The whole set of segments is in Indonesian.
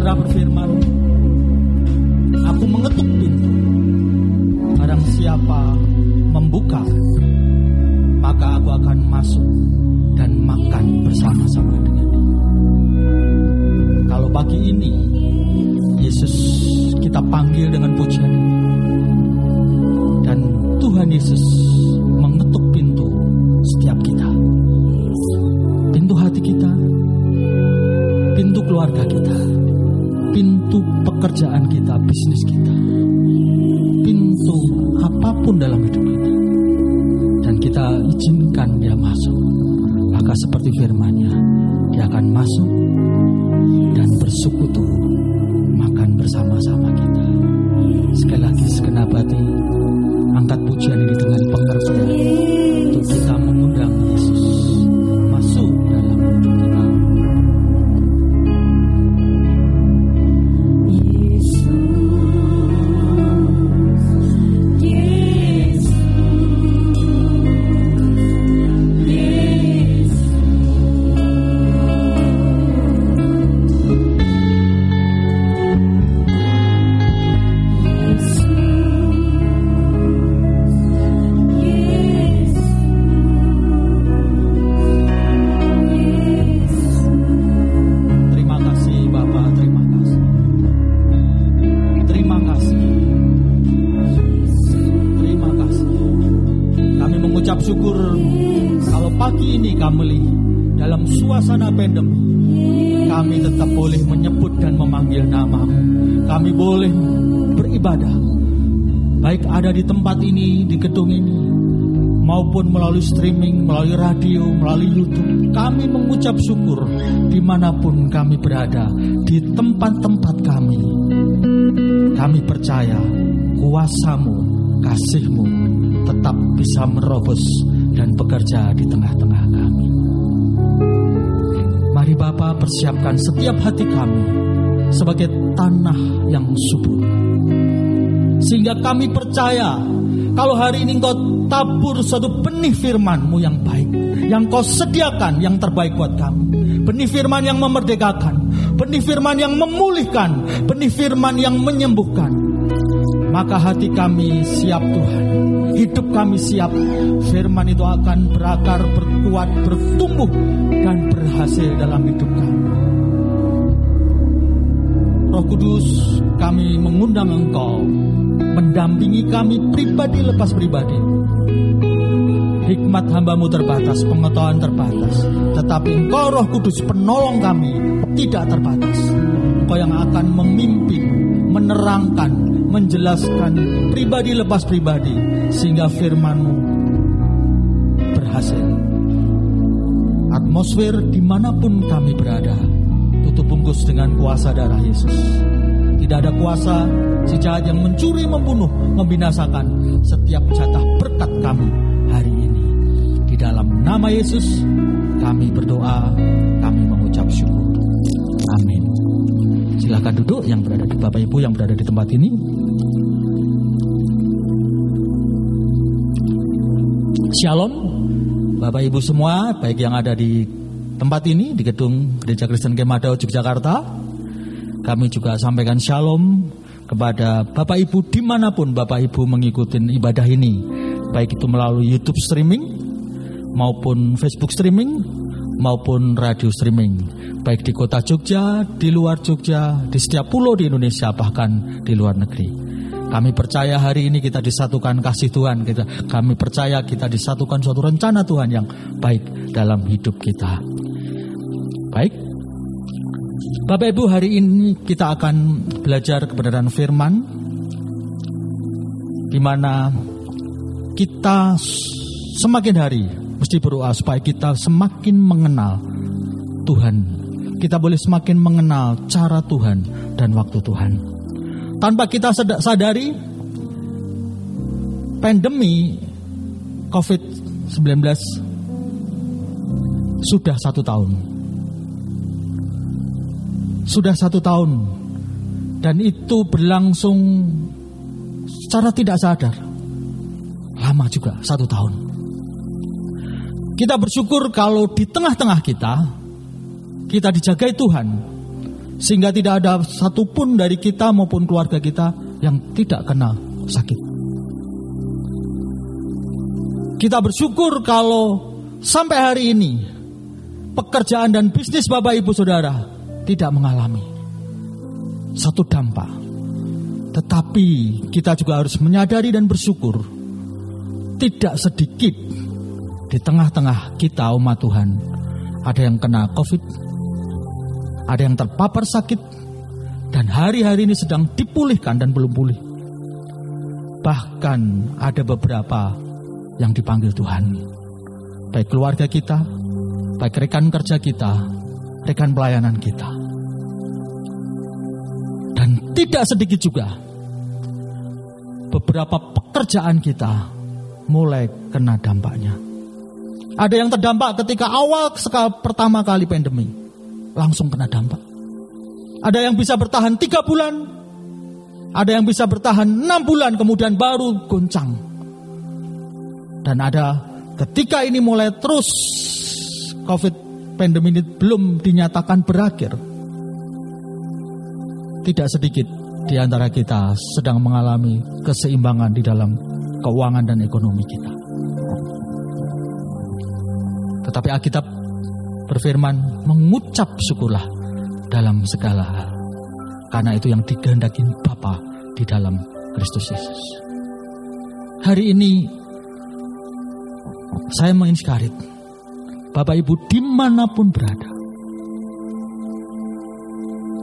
pernah berfirman, Aku mengetuk pintu. Barang siapa membuka, maka aku akan masuk dan makan bersama-sama dengan. Kalau pagi ini Yesus kita panggil dengan pujian dan Tuhan Yesus kita, bisnis kita, pintu apa pun dalam hidup melalui radio, melalui YouTube. Kami mengucap syukur di mana pun kami berada, di tempat-tempat kami. Kami percaya kuasamu, kasihmu tetap bisa merobos dan bekerja di tengah-tengah kami. Mari Bapa persiapkan setiap hati kami sebagai tanah yang subur. Sehingga kami percaya kalau hari ini engkau tabur suatu benih firman-Mu yang baik. Yang kau sediakan yang terbaik buat kami. Benih firman yang memerdekakan. Benih firman yang memulihkan. Benih firman yang menyembuhkan. Maka hati kami siap Tuhan. Hidup kami siap. Firman itu akan berakar, berkuat, bertumbuh. Dan berhasil dalam hidup kami. Roh Kudus, kami mengundang Engkau mendampingi kami pribadi lepas pribadi. Hikmat hambamu terbatas, pengetahuan terbatas. Tetapi engkau roh kudus penolong kami tidak terbatas. Engkau yang akan memimpin, menerangkan, menjelaskan pribadi lepas pribadi. Sehingga firmanmu berhasil. Atmosfer di mana pun kami berada, tutup bungkus dengan kuasa darah Yesus. Tidak ada kuasa si jahat yang mencuri, membunuh, membinasakan setiap jatah berkat kami hari ini. Di dalam nama Yesus kami berdoa, kami mengucap syukur. Amin. Silahkan duduk yang berada di Bapak Ibu yang berada di tempat ini. Shalom Bapak Ibu semua, baik yang ada di tempat ini, di gedung Gereja Kristen Kemadau, Yogyakarta, kami juga sampaikan shalom kepada Bapak Ibu di mana pun Bapak Ibu mengikuti ibadah ini. Baik itu melalui YouTube streaming, maupun Facebook streaming, maupun radio streaming. Baik di kota Jogja, di luar Jogja, di setiap pulau di Indonesia, bahkan di luar negeri. Kami percaya hari ini kita disatukan kasih Tuhan. Kita, kami percaya kita disatukan suatu rencana Tuhan yang baik dalam hidup kita. Baik, Bapak Ibu hari ini kita akan belajar kebenaran firman di mana kita semakin hari mesti berdoa supaya kita semakin mengenal Tuhan. Kita boleh semakin mengenal cara Tuhan dan waktu Tuhan. Tanpa kita sadari pandemi COVID-19 sudah satu tahun sudah satu tahun. Dan itu berlangsung secara tidak sadar. Lama juga satu tahun. Kita bersyukur kalau di tengah-tengah kita kita dijagai Tuhan. Sehingga tidak ada satupun dari kita maupun keluarga kita yang tidak kena sakit. Kita bersyukur kalau sampai hari ini pekerjaan dan bisnis Bapak Ibu Saudara tidak mengalami satu dampak. Tetapi kita juga harus menyadari dan bersyukur tidak sedikit di tengah-tengah kita umat Tuhan ada yang kena COVID, ada yang terpapar sakit, dan hari-hari ini sedang dipulihkan dan belum pulih. Bahkan ada beberapa yang dipanggil Tuhan, baik keluarga kita, baik rekan kerja kita, rekan pelayanan kita. Tidak sedikit juga beberapa pekerjaan kita mulai kena dampaknya. Ada yang terdampak ketika awal sekali pertama kali pandemi, langsung kena dampak. Ada yang bisa bertahan tiga bulan, ada yang bisa bertahan enam bulan kemudian baru goncang. Dan ada ketika ini mulai terus COVID pandemi ini belum dinyatakan berakhir, tidak sedikit di antara kita sedang mengalami keseimbangan di dalam keuangan dan ekonomi kita. Tetapi Alkitab berfirman, mengucap syukurlah dalam segala hal. Karena itu yang digehendaki Bapa di dalam Kristus Yesus. Hari ini saya menginskarit Bapak Ibu di mana pun berada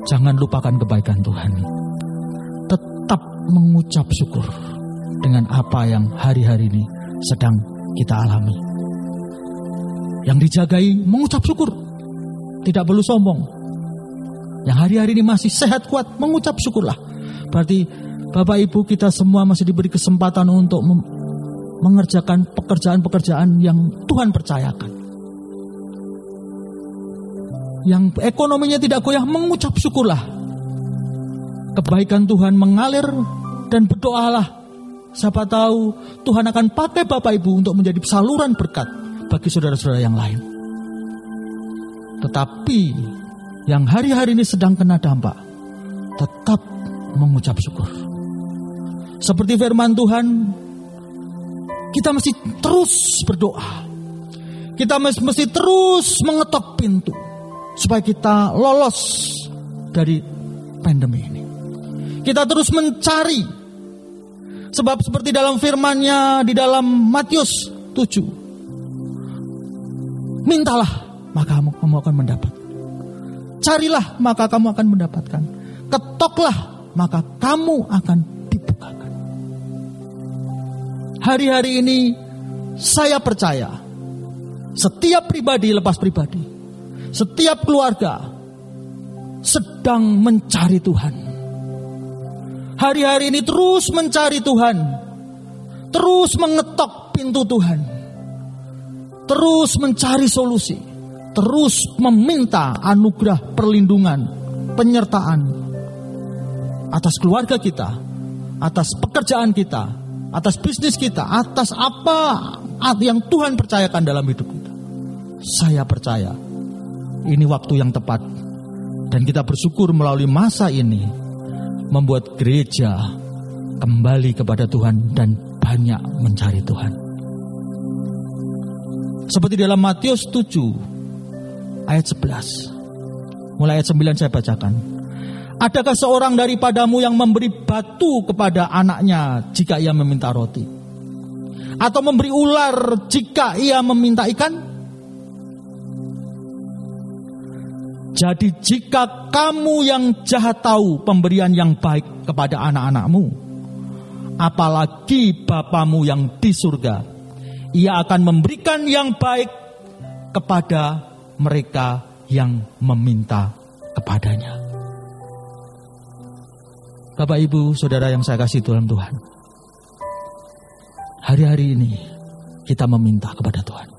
Jangan lupakan kebaikan Tuhan. Tetap mengucap syukur dengan apa yang hari-hari ini sedang kita alami. Yang dijagai mengucap syukur. Tidak perlu sombong. Yang hari-hari ini masih sehat kuat, mengucap syukurlah. Berarti Bapak Ibu kita semua masih diberi kesempatan untuk mengerjakan pekerjaan-pekerjaan yang Tuhan percayakan yang ekonominya tidak goyah mengucap syukurlah. Kebaikan Tuhan mengalir dan berdoalah. Siapa tahu Tuhan akan pakai Bapak Ibu untuk menjadi saluran berkat bagi saudara-saudara yang lain. Tetapi yang hari-hari ini sedang kena dampak, tetap mengucap syukur. Seperti firman Tuhan, kita mesti terus berdoa. Kita mesti terus mengetok pintu supaya kita lolos dari pandemi ini. Kita terus mencari sebab seperti dalam firman-Nya di dalam Matius 7. Mintalah maka kamu, akan mendapat. Carilah maka kamu akan mendapatkan. Ketoklah maka kamu akan dibukakan. Hari-hari ini saya percaya setiap pribadi lepas pribadi setiap keluarga sedang mencari Tuhan. Hari-hari ini terus mencari Tuhan. Terus mengetok pintu Tuhan. Terus mencari solusi. Terus meminta anugerah perlindungan, penyertaan atas keluarga kita, atas pekerjaan kita, atas bisnis kita, atas apa yang Tuhan percayakan dalam hidup kita. Saya percaya ini waktu yang tepat. Dan kita bersyukur melalui masa ini membuat gereja kembali kepada Tuhan dan banyak mencari Tuhan. Seperti dalam Matius 7 ayat 11. Mulai ayat 9 saya bacakan. Adakah seorang daripadamu yang memberi batu kepada anaknya jika ia meminta roti? Atau memberi ular jika ia meminta ikan? Jadi jika kamu yang jahat tahu pemberian yang baik kepada anak-anakmu, apalagi Bapamu yang di surga, ia akan memberikan yang baik kepada mereka yang meminta kepadanya. Bapak Ibu, Saudara yang saya kasih dalam Tuhan. Hari-hari ini kita meminta kepada Tuhan.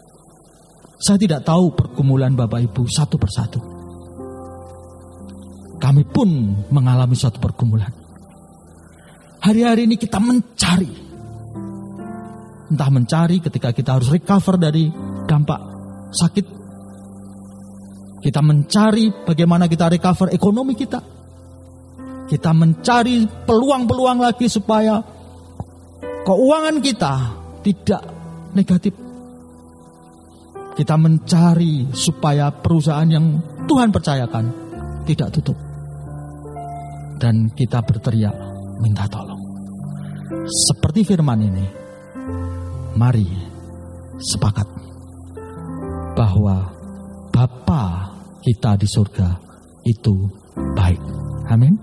Saya tidak tahu pergumulan Bapak Ibu satu persatu. Kami pun mengalami suatu pergumulan. Hari-hari ini kita mencari. Entah mencari ketika kita harus recover dari dampak sakit. Kita mencari bagaimana kita recover ekonomi kita. Kita mencari peluang-peluang lagi supaya keuangan kita tidak negatif. Kita mencari supaya perusahaan yang Tuhan percayakan tidak tutup. Dan kita berteriak minta tolong. Seperti firman ini, mari sepakat bahwa Bapa kita di surga itu baik. Amin.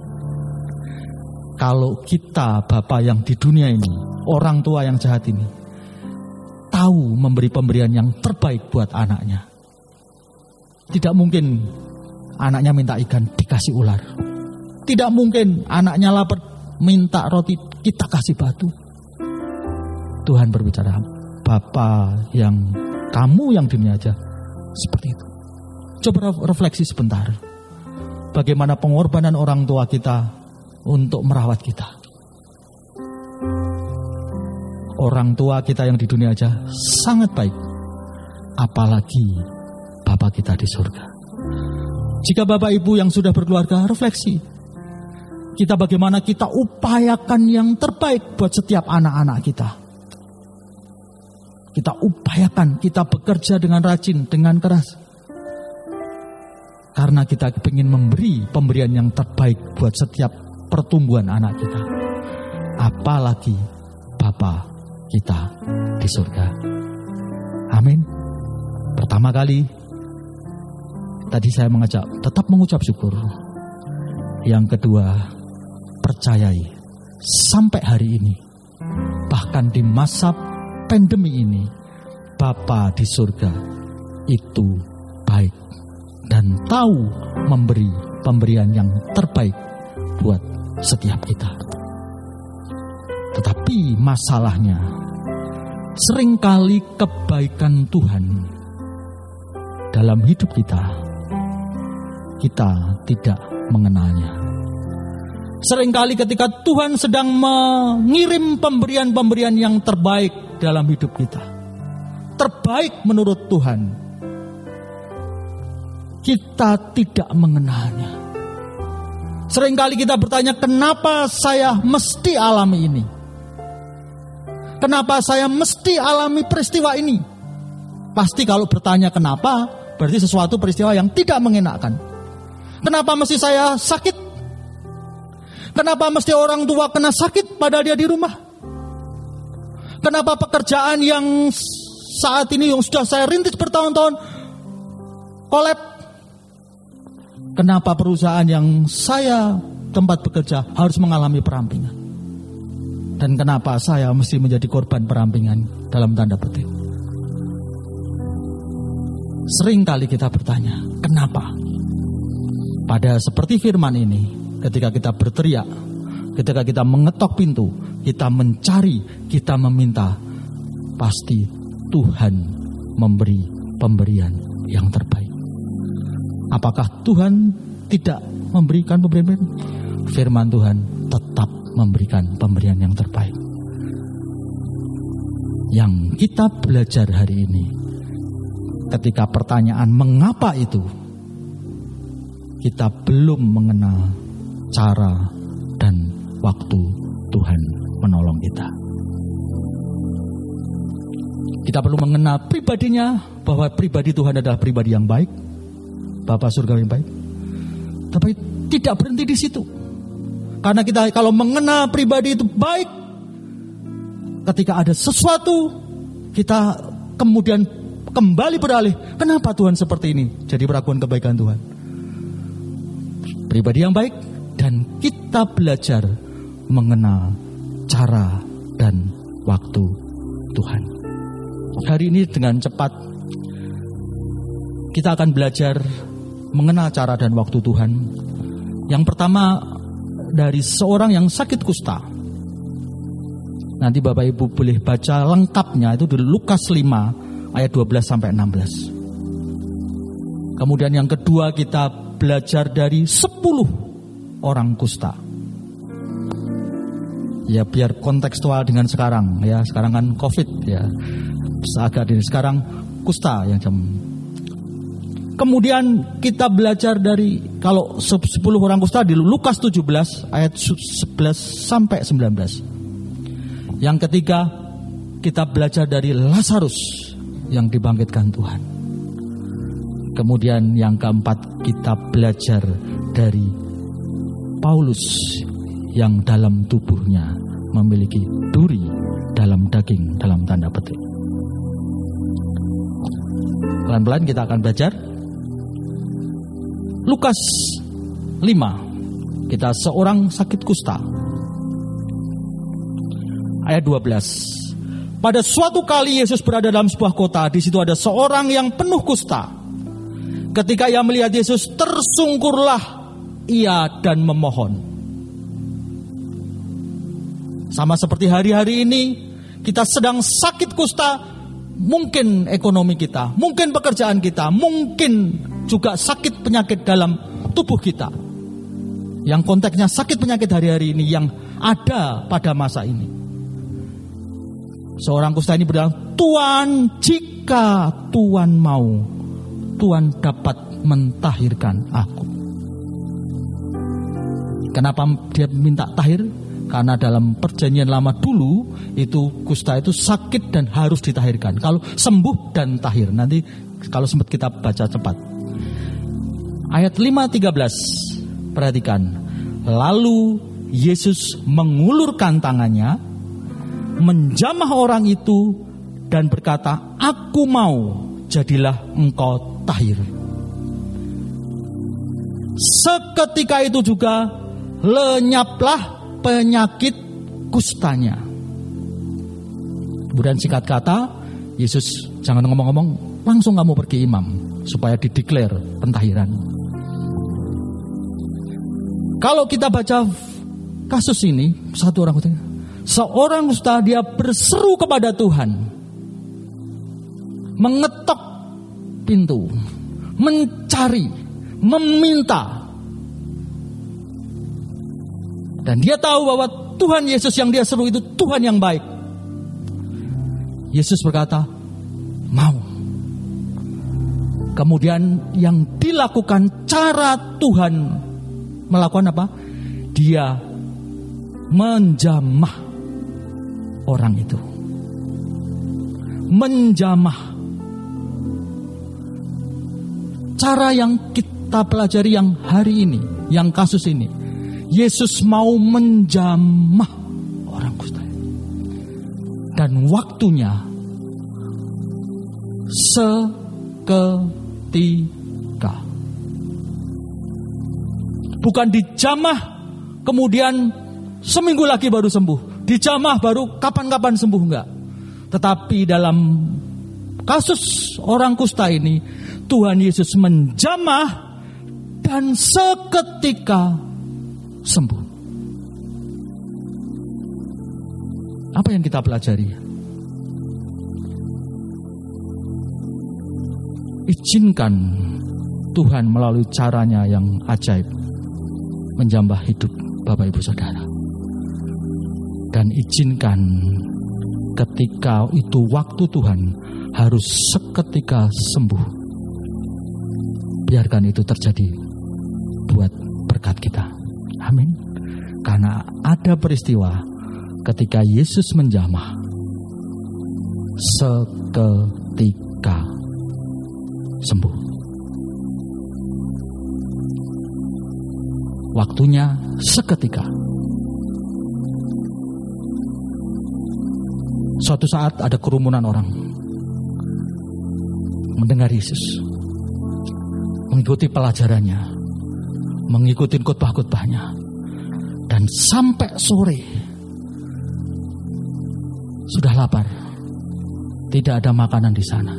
Kalau kita Bapak yang di dunia ini, orang tua yang jahat ini, tahu memberi pemberian yang terbaik buat anaknya. Tidak mungkin anaknya minta ikan dikasih ular. Tidak mungkin anaknya lapar minta roti kita kasih batu. Tuhan berbicara, Bapak yang kamu yang dunia aja seperti itu. Coba refleksi sebentar. Bagaimana pengorbanan orang tua kita untuk merawat kita. Orang tua kita yang di dunia aja sangat baik. Apalagi Bapak kita di surga. Jika Bapak Ibu yang sudah berkeluarga, refleksi. Kita bagaimana kita upayakan yang terbaik buat setiap anak-anak kita. Kita upayakan, kita bekerja dengan rajin, dengan keras. Karena kita ingin memberi pemberian yang terbaik buat setiap pertumbuhan anak kita. Apalagi Bapa kita di surga. Amin. Pertama kali tadi saya mengajak tetap mengucap syukur. Yang kedua, percayai sampai hari ini bahkan di masa pandemi ini Bapa di surga itu baik dan tahu memberi pemberian yang terbaik buat setiap kita. Tetapi masalahnya sering kali kebaikan Tuhan dalam hidup kita kita tidak mengenalnya. Seringkali ketika Tuhan sedang mengirim pemberian-pemberian yang terbaik dalam hidup kita. Terbaik menurut Tuhan. Kita tidak mengenalnya. Seringkali kita bertanya, kenapa saya mesti alami ini? Kenapa saya mesti alami peristiwa ini? Pasti kalau bertanya kenapa, berarti sesuatu peristiwa yang tidak mengenakkan. Kenapa mesti saya sakit? Kenapa mesti orang tua kena sakit padahal dia di rumah? Kenapa pekerjaan yang saat ini yang sudah saya rintis bertahun-tahun kolab? Kenapa perusahaan yang saya tempat bekerja harus mengalami perampingan? Dan kenapa saya mesti menjadi korban perampingan dalam tanda petik? Sering kali kita bertanya, kenapa? Pada seperti firman ini, ketika kita berteriak, ketika kita mengetok pintu, kita mencari, kita meminta, pasti Tuhan memberi pemberian yang terbaik. Apakah Tuhan tidak memberikan pemberian? Firman Tuhan tetap memberikan pemberian yang terbaik. Yang kita belajar hari ini, ketika pertanyaan mengapa itu, kita belum mengenal cara dan waktu Tuhan menolong kita. Kita perlu mengenal pribadinya bahwa pribadi Tuhan adalah pribadi yang baik, Bapak surga yang baik. Tapi tidak berhenti di situ. Karena kita kalau mengenal pribadi itu baik, ketika ada sesuatu kita kemudian kembali beralih, kenapa Tuhan seperti ini? Jadi perakuan kebaikan Tuhan. Pribadi yang baik, dan kita belajar mengenal cara dan waktu Tuhan. Hari ini dengan cepat kita akan belajar mengenal cara dan waktu Tuhan. Yang pertama dari seorang yang sakit kusta. Nanti Bapak Ibu boleh baca lengkapnya itu di Lukas 5 ayat 12 sampai 16. Kemudian yang kedua kita belajar dari 10 orang kusta. Ya biar kontekstual dengan sekarang ya, sekarang kan Covid ya. Agak dari sekarang kusta yang jam Kemudian kita belajar dari kalau 10 orang kusta di Lukas 17 ayat 11 sampai 19. Yang ketiga kita belajar dari Lazarus yang dibangkitkan Tuhan. Kemudian yang keempat kita belajar dari Paulus yang dalam tubuhnya memiliki duri dalam daging dalam tanda petik. Pelan-pelan kita akan belajar. Lukas 5 kita seorang sakit kusta. Ayat 12 pada suatu kali Yesus berada dalam sebuah kota di situ ada seorang yang penuh kusta. Ketika ia melihat Yesus tersungkurlah ia dan memohon sama seperti hari-hari ini kita sedang sakit kusta mungkin ekonomi kita mungkin pekerjaan kita mungkin juga sakit penyakit dalam tubuh kita. Yang konteksnya sakit penyakit hari-hari ini yang ada pada masa ini. Seorang kusta ini bilang, Tuhan jika Tuhan mau, Tuhan dapat mentahirkan aku. Kenapa dia minta tahir? Karena dalam perjanjian lama dulu itu kusta itu sakit dan harus ditahirkan. Kalau sembuh dan tahir. Nanti kalau sempat kita baca cepat. Ayat 5:13. Perhatikan. Lalu Yesus mengulurkan tangannya, menjamah orang itu dan berkata, "Aku mau, jadilah engkau tahir." Seketika itu juga lenyaplah penyakit kustanya. Kemudian singkat kata, Yesus jangan ngomong-ngomong, langsung kamu pergi imam supaya dideklar pentahiran. Kalau kita baca kasus ini, satu orang kutanya, seorang ustaz dia berseru kepada Tuhan, mengetok pintu, mencari, meminta. Dan dia tahu bahwa Tuhan Yesus yang dia seru itu Tuhan yang baik. Yesus berkata, mau. Kemudian yang dilakukan cara Tuhan melakukan apa? Dia menjamah orang itu. Menjamah. Cara yang kita pelajari yang hari ini, yang kasus ini. Yesus mau menjamah orang kusta. Dan waktunya seketika bukan dijamah kemudian seminggu lagi baru sembuh. Dijamah baru kapan-kapan sembuh enggak. Tetapi dalam kasus orang kusta ini Tuhan Yesus menjamah dan seketika sembuh. Apa yang kita pelajari? Izinkan Tuhan melalui caranya yang ajaib menjambah hidup Bapak Ibu Saudara. Dan izinkan ketika itu waktu Tuhan harus seketika sembuh. Biarkan itu terjadi buat berkat kita. Amin. Karena ada peristiwa ketika Yesus menjamah seketika sembuh. Waktunya seketika. Suatu saat ada kerumunan orang mendengar Yesus, mengikuti pelajarannya, mengikuti khotbah-khotbahnya, dan sampai sore sudah lapar, tidak ada makanan di sana.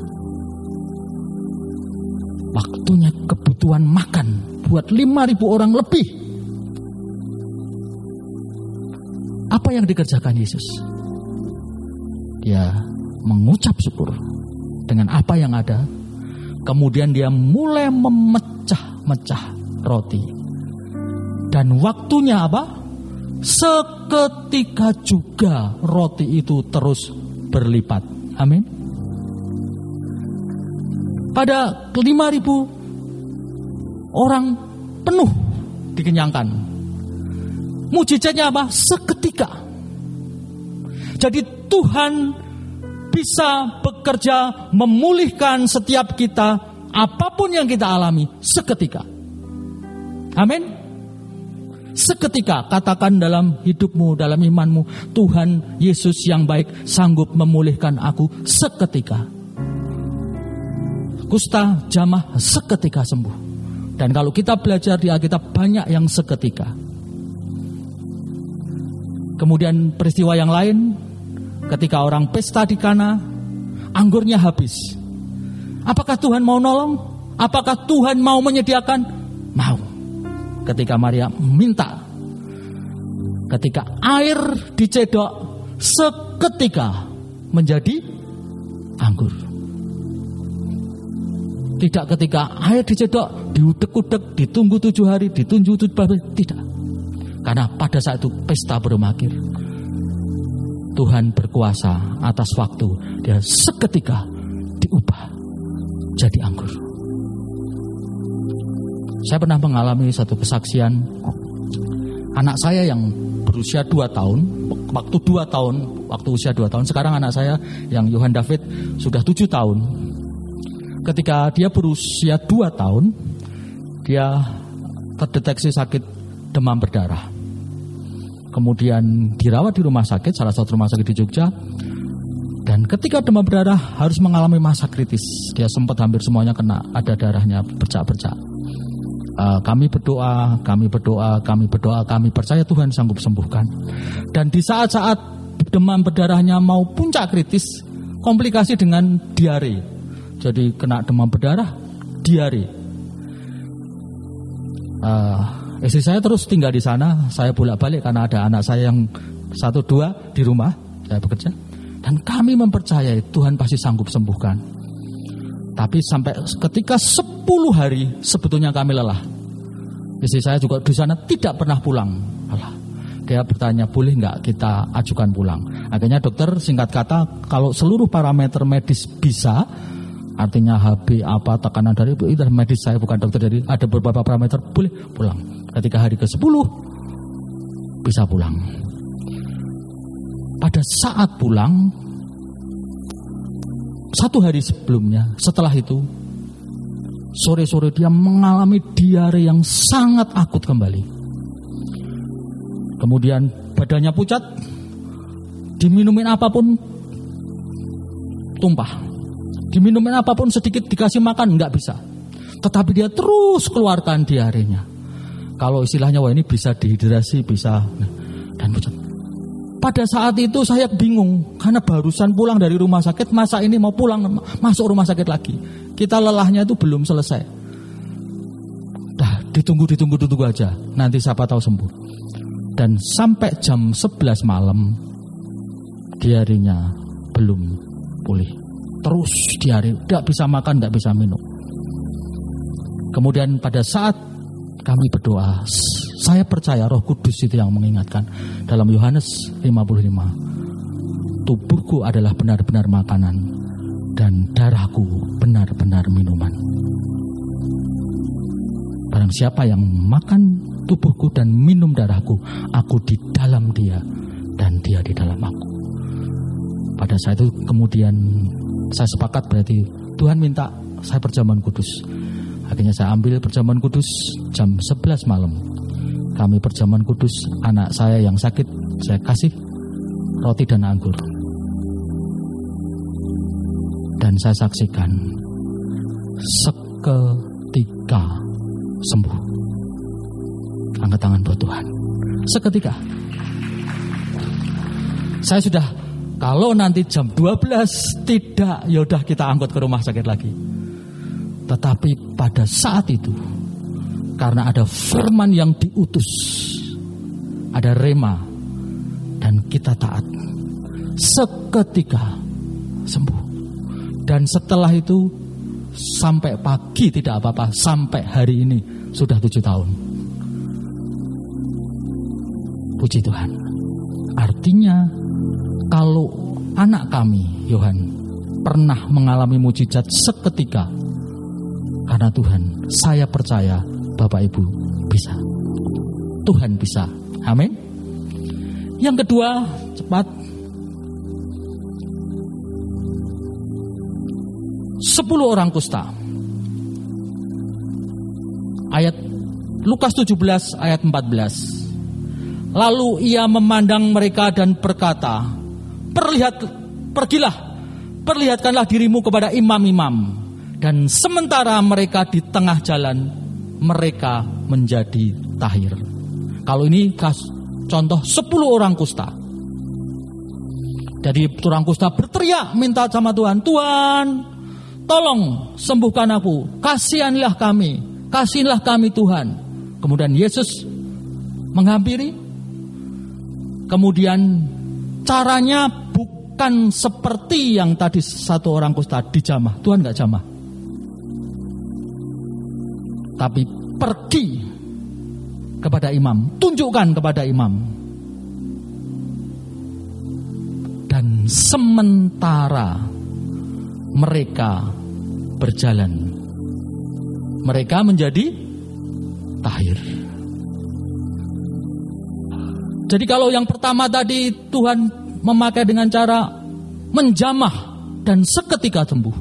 Waktunya kebutuhan makan buat 5.000 orang lebih Apa yang dikerjakan Yesus? Dia mengucap syukur dengan apa yang ada. Kemudian dia mulai memecah-mecah roti. Dan waktunya apa? Seketika juga roti itu terus berlipat. Amin. Pada 5000 orang penuh dikenyangkan. Mujizatnya apa? Seketika. Jadi Tuhan bisa bekerja memulihkan setiap kita apa pun yang kita alami seketika. Amin. Seketika katakan dalam hidupmu, dalam imanmu, Tuhan Yesus yang baik sanggup memulihkan aku seketika. Kusta jamah seketika sembuh. Dan kalau kita belajar di Alkitab banyak yang seketika. Kemudian peristiwa yang lain ketika orang pesta di Kana, anggurnya habis. Apakah Tuhan mau nolong? Apakah Tuhan mau menyediakan? Mau ketika Maria minta ketika air dicedok seketika menjadi anggur. Tidak ketika air dicedok diudek-udek ditunggu tujuh hari ditunggu tujuh hari tidak. Karena pada saat itu pesta belum akhir. Tuhan berkuasa atas waktu dia seketika diubah jadi anggur saya pernah mengalami satu kesaksian anak saya yang berusia dua tahun, waktu dua tahun, waktu usia dua tahun, sekarang anak saya yang Yohan David sudah tujuh tahun. Ketika dia berusia dua tahun, dia terdeteksi sakit demam berdarah. Kemudian dirawat di rumah sakit, salah satu rumah sakit di Jogja. Dan ketika demam berdarah harus mengalami masa kritis. Dia sempat hampir semuanya kena, ada darahnya bercak-bercak. Uh, kami berdoa, kami berdoa, kami berdoa, kami percaya Tuhan sanggup sembuhkan. Dan di saat-saat demam berdarahnya mau puncak kritis, komplikasi dengan diare. Jadi kena demam berdarah, diare. Uh, istri saya terus tinggal di sana, saya bolak-balik karena ada anak saya yang satu dua di rumah, saya bekerja. Dan kami mempercayai Tuhan pasti sanggup sembuhkan. Tapi sampai ketika 10 hari sebetulnya kami lelah. Istri saya juga di sana tidak pernah pulang. Alah. Dia bertanya, boleh nggak kita ajukan pulang? Akhirnya dokter singkat kata, kalau seluruh parameter medis bisa, artinya HB apa tekanan dari itu medis saya bukan dokter jadi ada beberapa parameter boleh pulang. Ketika hari ke-10 bisa pulang. Pada saat pulang satu hari sebelumnya, setelah itu, sore-sore dia mengalami diare yang sangat akut kembali. Kemudian badannya pucat, diminumin apa pun tumpah. Diminumin apa pun sedikit dikasih makan nggak bisa. Tetapi dia terus keluarkan diarenya. Kalau istilahnya wah ini bisa dehidrasi, bisa dan pucat. Pada saat itu saya bingung karena barusan pulang dari rumah sakit, masa ini mau pulang masuk rumah sakit lagi. Kita lelahnya itu belum selesai. Dah ditunggu ditunggu ditunggu aja. Nanti siapa tahu sembuh. Dan sampai jam 11 malam diarinya belum pulih. Terus diare, tidak bisa makan, tidak bisa minum. Kemudian pada saat kami berdoa, saya percaya Roh Kudus itu yang mengingatkan dalam Yohanes 55. Tubuhku adalah benar-benar makanan dan darahku benar-benar minuman. Barang siapa yang makan tubuhku dan minum darahku, aku di dalam dia dan dia di dalam aku. Pada saat itu kemudian saya sepakat berarti Tuhan minta saya perjamuan kudus. Akhirnya saya ambil perjamuan kudus jam 11 malam. Kami perjamuan kudus anak saya yang sakit saya kasih roti dan anggur. Dan saya saksikan seketika sembuh. Angkat tangan buat Tuhan. Seketika. Saya sudah kalau nanti jam 12 tidak yaudah kita angkut ke rumah sakit lagi tetapi pada saat itu karena ada firman yang diutus. Ada rema. Dan kita taat. Seketika sembuh. Dan setelah itu sampai pagi tidak apa-apa. Sampai hari ini sudah tujuh tahun. Puji Tuhan. Artinya kalau anak kami, Yohan, pernah mengalami mujizat seketika karena Tuhan, saya percaya Bapak Ibu bisa. Tuhan bisa. Amin. Yang kedua, cepat. Sepuluh orang kusta. Ayat Lukas 17 ayat 14. Lalu ia memandang mereka dan berkata, "Perlihat pergilah, perlihatkanlah dirimu kepada imam-imam." Dan sementara mereka di tengah jalan, mereka menjadi tahir. Kalau ini contoh 10 orang kusta. Jadi orang kusta berteriak minta sama Tuhan, Tuhan tolong sembuhkan aku, kasihanlah kami, kasihanlah kami Tuhan. Kemudian Yesus menghampiri, kemudian caranya bukan seperti yang tadi satu orang kusta dijamah, Tuhan nggak jamah tapi pergi kepada imam, tunjukkan kepada imam. Dan sementara mereka berjalan, mereka menjadi tahir. Jadi kalau yang pertama tadi Tuhan memakai dengan cara menjamah dan seketika sembuh.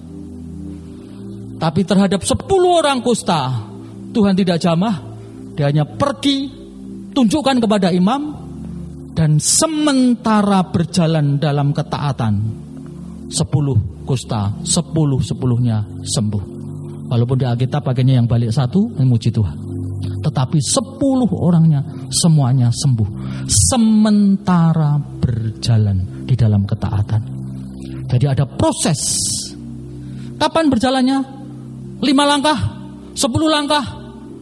Tapi terhadap sepuluh orang kusta Tuhan tidak jamah, dia hanya pergi, tunjukkan kepada imam, dan sementara berjalan dalam ketaatan, sepuluh kusta, sepuluh sepuluhnya sembuh. Walaupun di Alkitab pakainya yang balik satu, memuji Tuhan. Tetapi sepuluh orangnya semuanya sembuh. Sementara berjalan di dalam ketaatan. Jadi ada proses. Kapan berjalannya? Lima langkah, sepuluh langkah,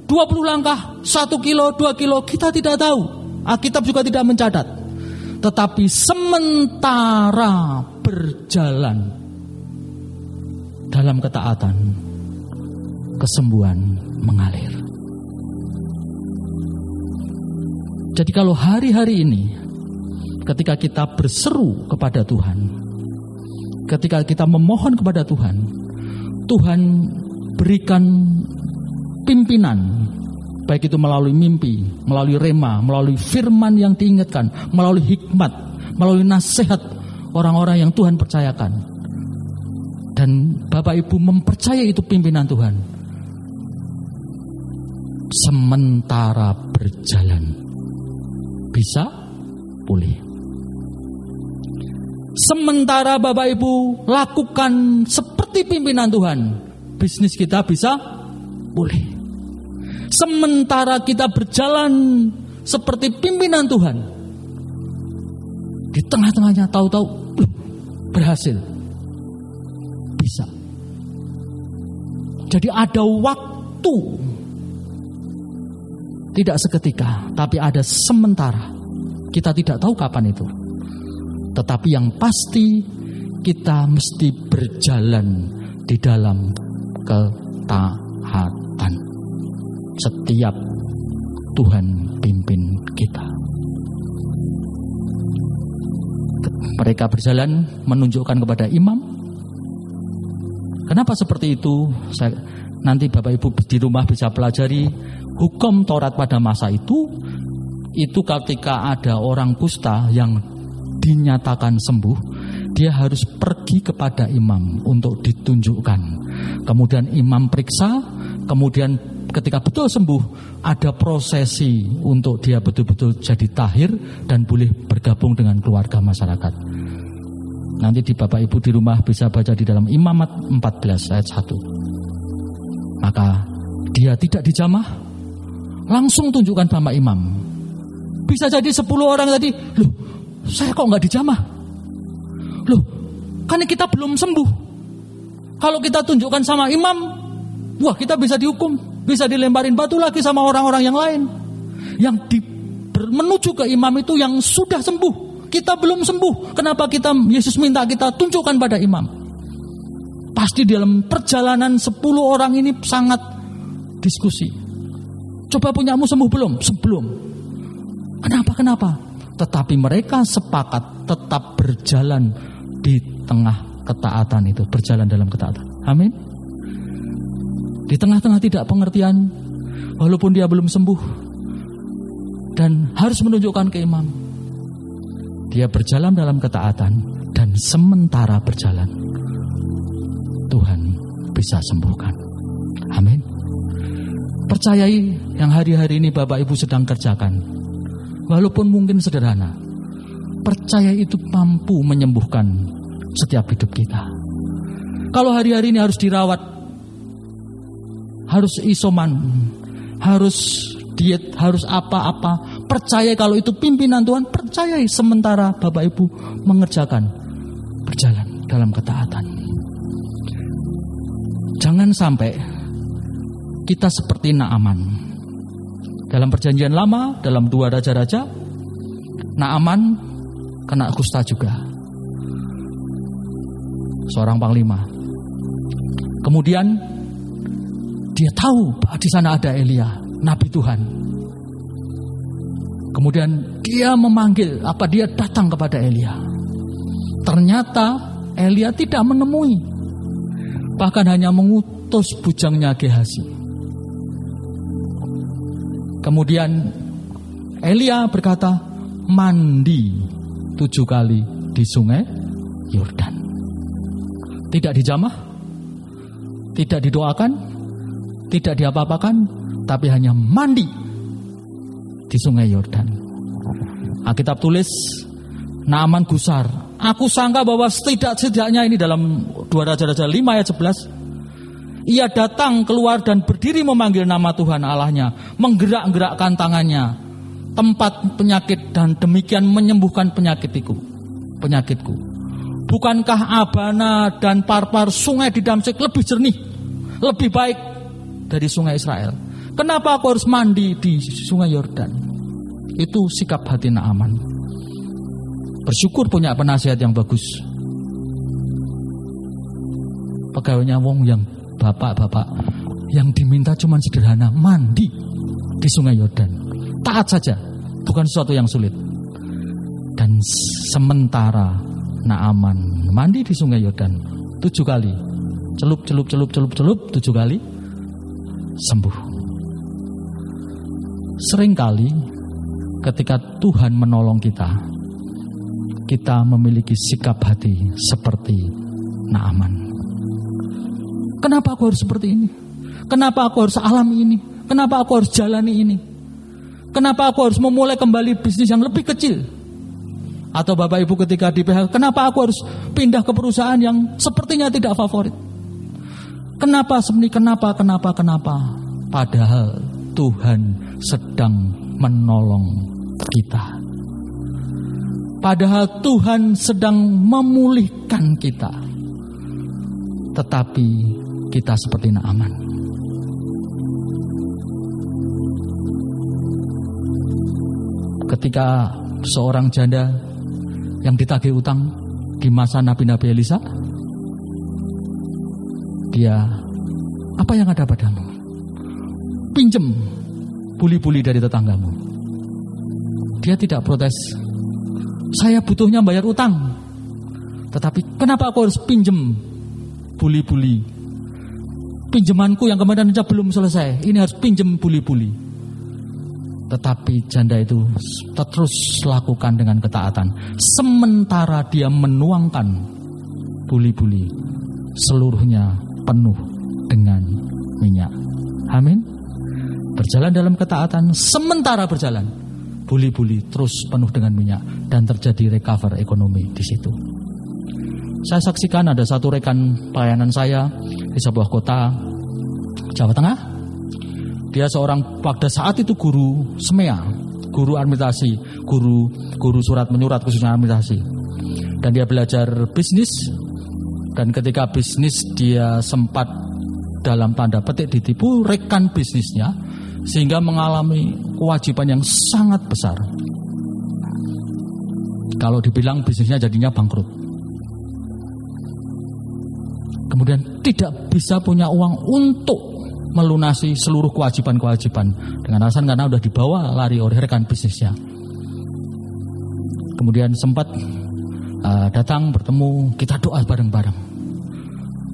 20 langkah, 1 kilo, 2 kilo, kita tidak tahu. Alkitab juga tidak mencatat. Tetapi sementara berjalan dalam ketaatan, kesembuhan mengalir. Jadi kalau hari-hari ini ketika kita berseru kepada Tuhan, ketika kita memohon kepada Tuhan, Tuhan berikan pimpinan baik itu melalui mimpi, melalui rema, melalui firman yang diingatkan, melalui hikmat, melalui nasihat orang-orang yang Tuhan percayakan. Dan Bapak Ibu mempercayai itu pimpinan Tuhan. Sementara berjalan bisa pulih. Sementara Bapak Ibu lakukan seperti pimpinan Tuhan, bisnis kita bisa pulih. Sementara kita berjalan seperti pimpinan Tuhan. Di tengah-tengahnya tahu-tahu berhasil. Bisa. Jadi ada waktu. Tidak seketika, tapi ada sementara. Kita tidak tahu kapan itu. Tetapi yang pasti kita mesti berjalan di dalam ketaatan setiap Tuhan pimpin kita. Mereka berjalan menunjukkan kepada imam. Kenapa seperti itu? Saya, nanti Bapak Ibu di rumah bisa pelajari hukum Taurat pada masa itu. Itu ketika ada orang kusta yang dinyatakan sembuh, dia harus pergi kepada imam untuk ditunjukkan. Kemudian imam periksa, kemudian ketika betul sembuh ada prosesi untuk dia betul-betul jadi tahir dan boleh bergabung dengan keluarga masyarakat. Nanti di Bapak Ibu di rumah bisa baca di dalam Imamat 14 ayat 1. Maka dia tidak dijamah, langsung tunjukkan sama imam. Bisa jadi 10 orang tadi, loh saya kok nggak dijamah? Loh, kan kita belum sembuh. Kalau kita tunjukkan sama imam, wah kita bisa dihukum. Bisa dilemparin batu lagi sama orang-orang yang lain. Yang di, menuju ke imam itu yang sudah sembuh. Kita belum sembuh. Kenapa kita Yesus minta kita tunjukkan pada imam? Pasti dalam perjalanan 10 orang ini sangat diskusi. Coba punyamu sembuh belum? Sebelum. Kenapa? Kenapa? Tetapi mereka sepakat tetap berjalan di tengah ketaatan itu, berjalan dalam ketaatan. Amin. Di tengah-tengah tidak pengertian, walaupun dia belum sembuh dan harus menunjukkan keimam. Dia berjalan dalam ketaatan dan sementara berjalan Tuhan bisa sembuhkan. Amin. Percayai yang hari-hari ini Bapak Ibu sedang kerjakan. Walaupun mungkin sederhana. Percaya itu mampu menyembuhkan setiap hidup kita. Kalau hari-hari ini harus dirawat, harus isoman, harus diet, harus apa-apa. Percaya kalau itu pimpinan Tuhan, percayai sementara Bapak Ibu mengerjakan berjalan dalam ketaatan. Jangan sampai kita seperti Naaman. Dalam perjanjian lama, dalam dua raja-raja, Naaman kena kusta juga. Seorang panglima. Kemudian dia tahu di sana ada Elia, nabi Tuhan. Kemudian dia memanggil, apa dia datang kepada Elia. Ternyata Elia tidak menemui. Bahkan hanya mengutus bujangnya Gehazi. Kemudian Elia berkata, mandi tujuh kali di sungai Yordan. Tidak dijamah, tidak didoakan, tidak diapa-apakan, tapi hanya mandi di sungai Yordan. Alkitab tulis, Naaman gusar. Aku sangka bahwa setidak-setidaknya ini dalam dua Raja-Raja 5 ayat 11. Ia datang keluar dan berdiri memanggil nama Tuhan Allahnya. Menggerak-gerakkan tangannya. Tempat penyakit dan demikian menyembuhkan penyakitku. Penyakitku. Bukankah Abana dan Parpar sungai di Damsik lebih jernih? Lebih baik dari sungai Israel. Kenapa aku harus mandi di sungai Yordan? Itu sikap hati Naaman. Bersyukur punya penasihat yang bagus. Pegawainya wong yang bapak-bapak yang diminta cuma sederhana mandi di sungai Yordan. Taat saja, bukan sesuatu yang sulit. Dan sementara Naaman mandi di sungai Yordan tujuh kali, celup celup celup celup celup tujuh kali sembuh. Seringkali ketika Tuhan menolong kita, kita memiliki sikap hati seperti Naaman. Kenapa aku harus seperti ini? Kenapa aku harus alami ini? Kenapa aku harus jalani ini? Kenapa aku harus memulai kembali bisnis yang lebih kecil? Atau Bapak Ibu ketika di PHK, kenapa aku harus pindah ke perusahaan yang sepertinya tidak favorit? Kenapa sebenarnya kenapa kenapa kenapa? Padahal Tuhan sedang menolong kita. Padahal Tuhan sedang memulihkan kita. Tetapi kita seperti Naaman. Ketika seorang janda yang ditagih utang di masa Nabi-Nabi Elisa, dia apa yang ada padamu? Pinjem buli-buli dari tetanggamu. Dia tidak protes. Saya butuhnya bayar utang. Tetapi kenapa aku harus pinjem buli-buli? Pinjamanku yang kemarin saja belum selesai. Ini harus pinjem buli-buli. Tetapi janda itu terus lakukan dengan ketaatan. Sementara dia menuangkan buli-buli. Seluruhnya penuh dengan minyak. Amin berjalan dalam ketaatan, sementara berjalan, buli-buli terus penuh dengan minyak dan terjadi recover ekonomi di situ. Saya saksikan ada satu rekan pelayanan saya di sebuah kota Jawa Tengah. Dia seorang pada saat itu guru semea, guru administrasi, guru guru surat menyurat khususnya administrasi. Dan dia belajar bisnis dan ketika bisnis dia sempat dalam tanda petik ditipu rekan bisnisnya sehingga mengalami kewajiban yang sangat besar. Kalau dibilang bisnisnya jadinya bangkrut. Kemudian tidak bisa punya uang untuk melunasi seluruh kewajiban-kewajiban dengan alasan karena sudah dibawa lari oleh rekan bisnisnya. Kemudian sempat uh, datang bertemu, kita doa bareng-bareng.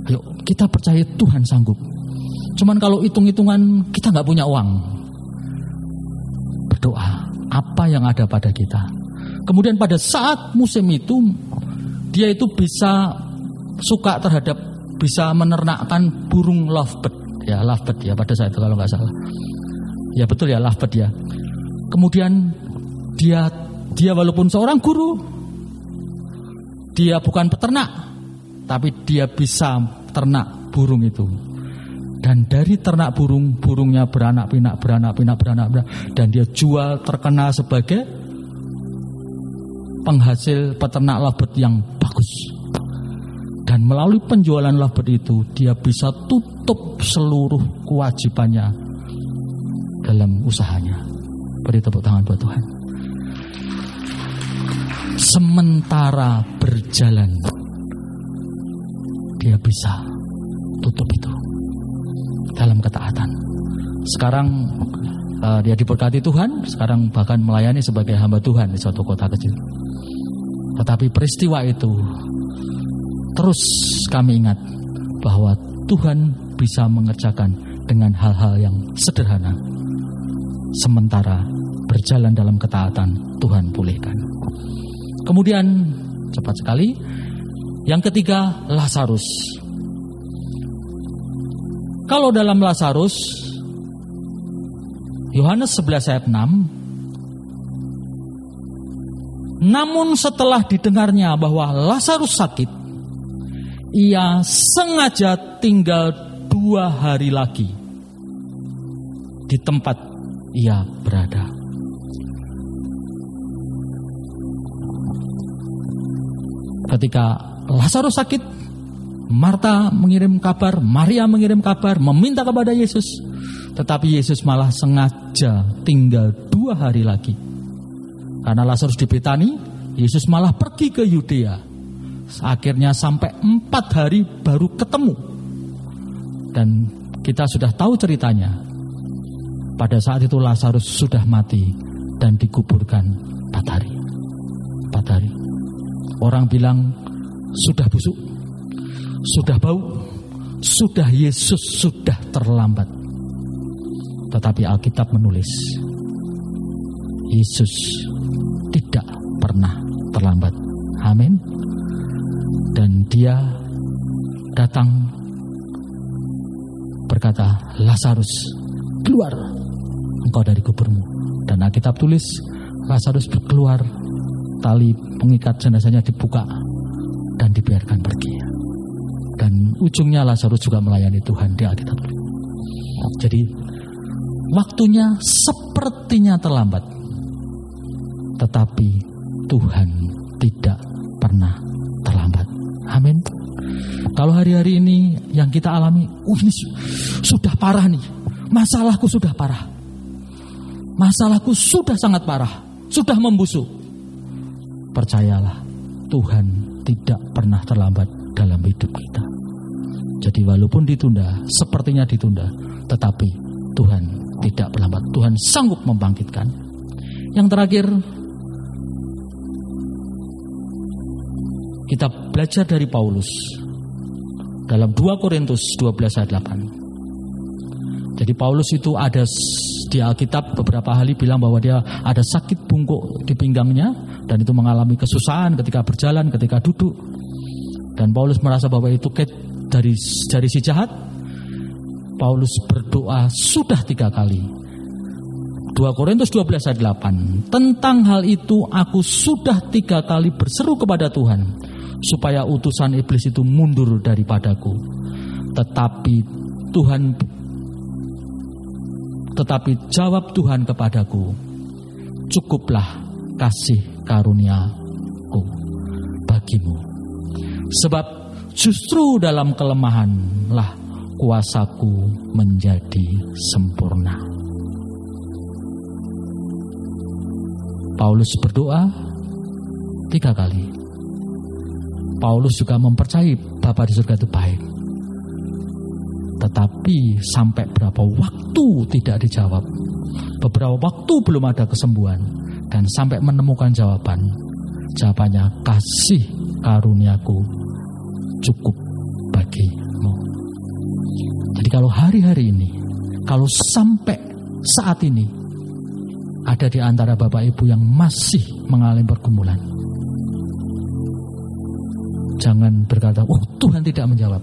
Yuk, kita percaya Tuhan sanggup. Cuman kalau hitung-hitungan kita nggak punya uang. Berdoa apa yang ada pada kita. Kemudian pada saat musim itu dia itu bisa suka terhadap bisa menernakkan burung lovebird ya lovebird ya pada saat itu kalau nggak salah. Ya betul ya lovebird ya. Kemudian dia dia walaupun seorang guru dia bukan peternak tapi dia bisa ternak burung itu. Dan dari ternak burung burungnya beranak pinak beranak pinak beranak pinak dan dia jual terkenal sebagai penghasil peternak lovebird yang bagus. Dan melalui penjualan lovebird itu dia bisa tutup seluruh kewajibannya dalam usahanya. Beri tepuk tangan buat Tuhan sementara berjalan dia bisa tutup itu dalam ketaatan. Sekarang uh, dia diberkati Tuhan, sekarang bahkan melayani sebagai hamba Tuhan di suatu kota kecil. Tetapi peristiwa itu terus kami ingat bahwa Tuhan bisa mengerjakan dengan hal-hal yang sederhana. Sementara berjalan dalam ketaatan, Tuhan pulihkan. Kemudian cepat sekali, yang ketiga Lazarus. Kalau dalam Lazarus Yohanes 11 ayat 6 Namun setelah didengarnya bahwa Lazarus sakit Ia sengaja tinggal dua hari lagi Di tempat ia berada Ketika Lazarus sakit Marta mengirim kabar, Maria mengirim kabar, meminta kepada Yesus. Tetapi Yesus malah sengaja tinggal dua hari lagi. Karena Lazarus di Betani, Yesus malah pergi ke Yudea. Akhirnya sampai empat hari baru ketemu. Dan kita sudah tahu ceritanya. Pada saat itu Lazarus sudah mati dan dikuburkan empat hari. Orang bilang sudah busuk sudah bau, sudah Yesus sudah terlambat. Tetapi Alkitab menulis, Yesus tidak pernah terlambat. Amin. Dan dia datang berkata, Lazarus, keluar engkau dari kuburmu. Dan Alkitab tulis, Lazarus keluar, tali pengikat jenazahnya dibuka dan dibiarkan pergi. Dan ujungnya Lazarus juga melayani Tuhan di Alkitab. Jadi waktunya sepertinya terlambat. Tetapi Tuhan tidak pernah terlambat. Amin. Kalau hari-hari ini yang kita alami, uh ini sudah parah nih. Masalahku sudah parah. Masalahku sudah sangat parah. Sudah membusuk. Percayalah, Tuhan tidak pernah terlambat dalam hidup kita. Jadi walaupun ditunda, sepertinya ditunda, tetapi Tuhan tidak berlambat. Tuhan sanggup membangkitkan. Yang terakhir, kita belajar dari Paulus dalam 2 Korintus 12 ayat 8. Jadi Paulus itu ada di Alkitab beberapa kali bilang bahwa dia ada sakit bungkuk di pinggangnya dan itu mengalami kesusahan ketika berjalan, ketika duduk. Dan Paulus merasa bahwa itu dari dari si jahat. Paulus berdoa sudah tiga kali. 2 Korintus 12 ayat 8 Tentang hal itu aku sudah tiga kali berseru kepada Tuhan Supaya utusan iblis itu mundur daripadaku. Tetapi Tuhan Tetapi jawab Tuhan kepadaku Cukuplah kasih karuniaku bagimu Sebab Justru dalam kelemahanlah kuasaku menjadi sempurna. Paulus berdoa tiga kali. Paulus juga mempercayai Bapa di surga itu baik. Tetapi sampai berapa waktu tidak dijawab. Beberapa waktu belum ada kesembuhan. Dan sampai menemukan jawaban. Jawabannya kasih karuniaku cukup bagimu. Jadi kalau hari-hari ini, kalau sampai saat ini ada di antara Bapak Ibu yang masih mengalami pergumulan, jangan berkata, "Oh, Tuhan tidak menjawab."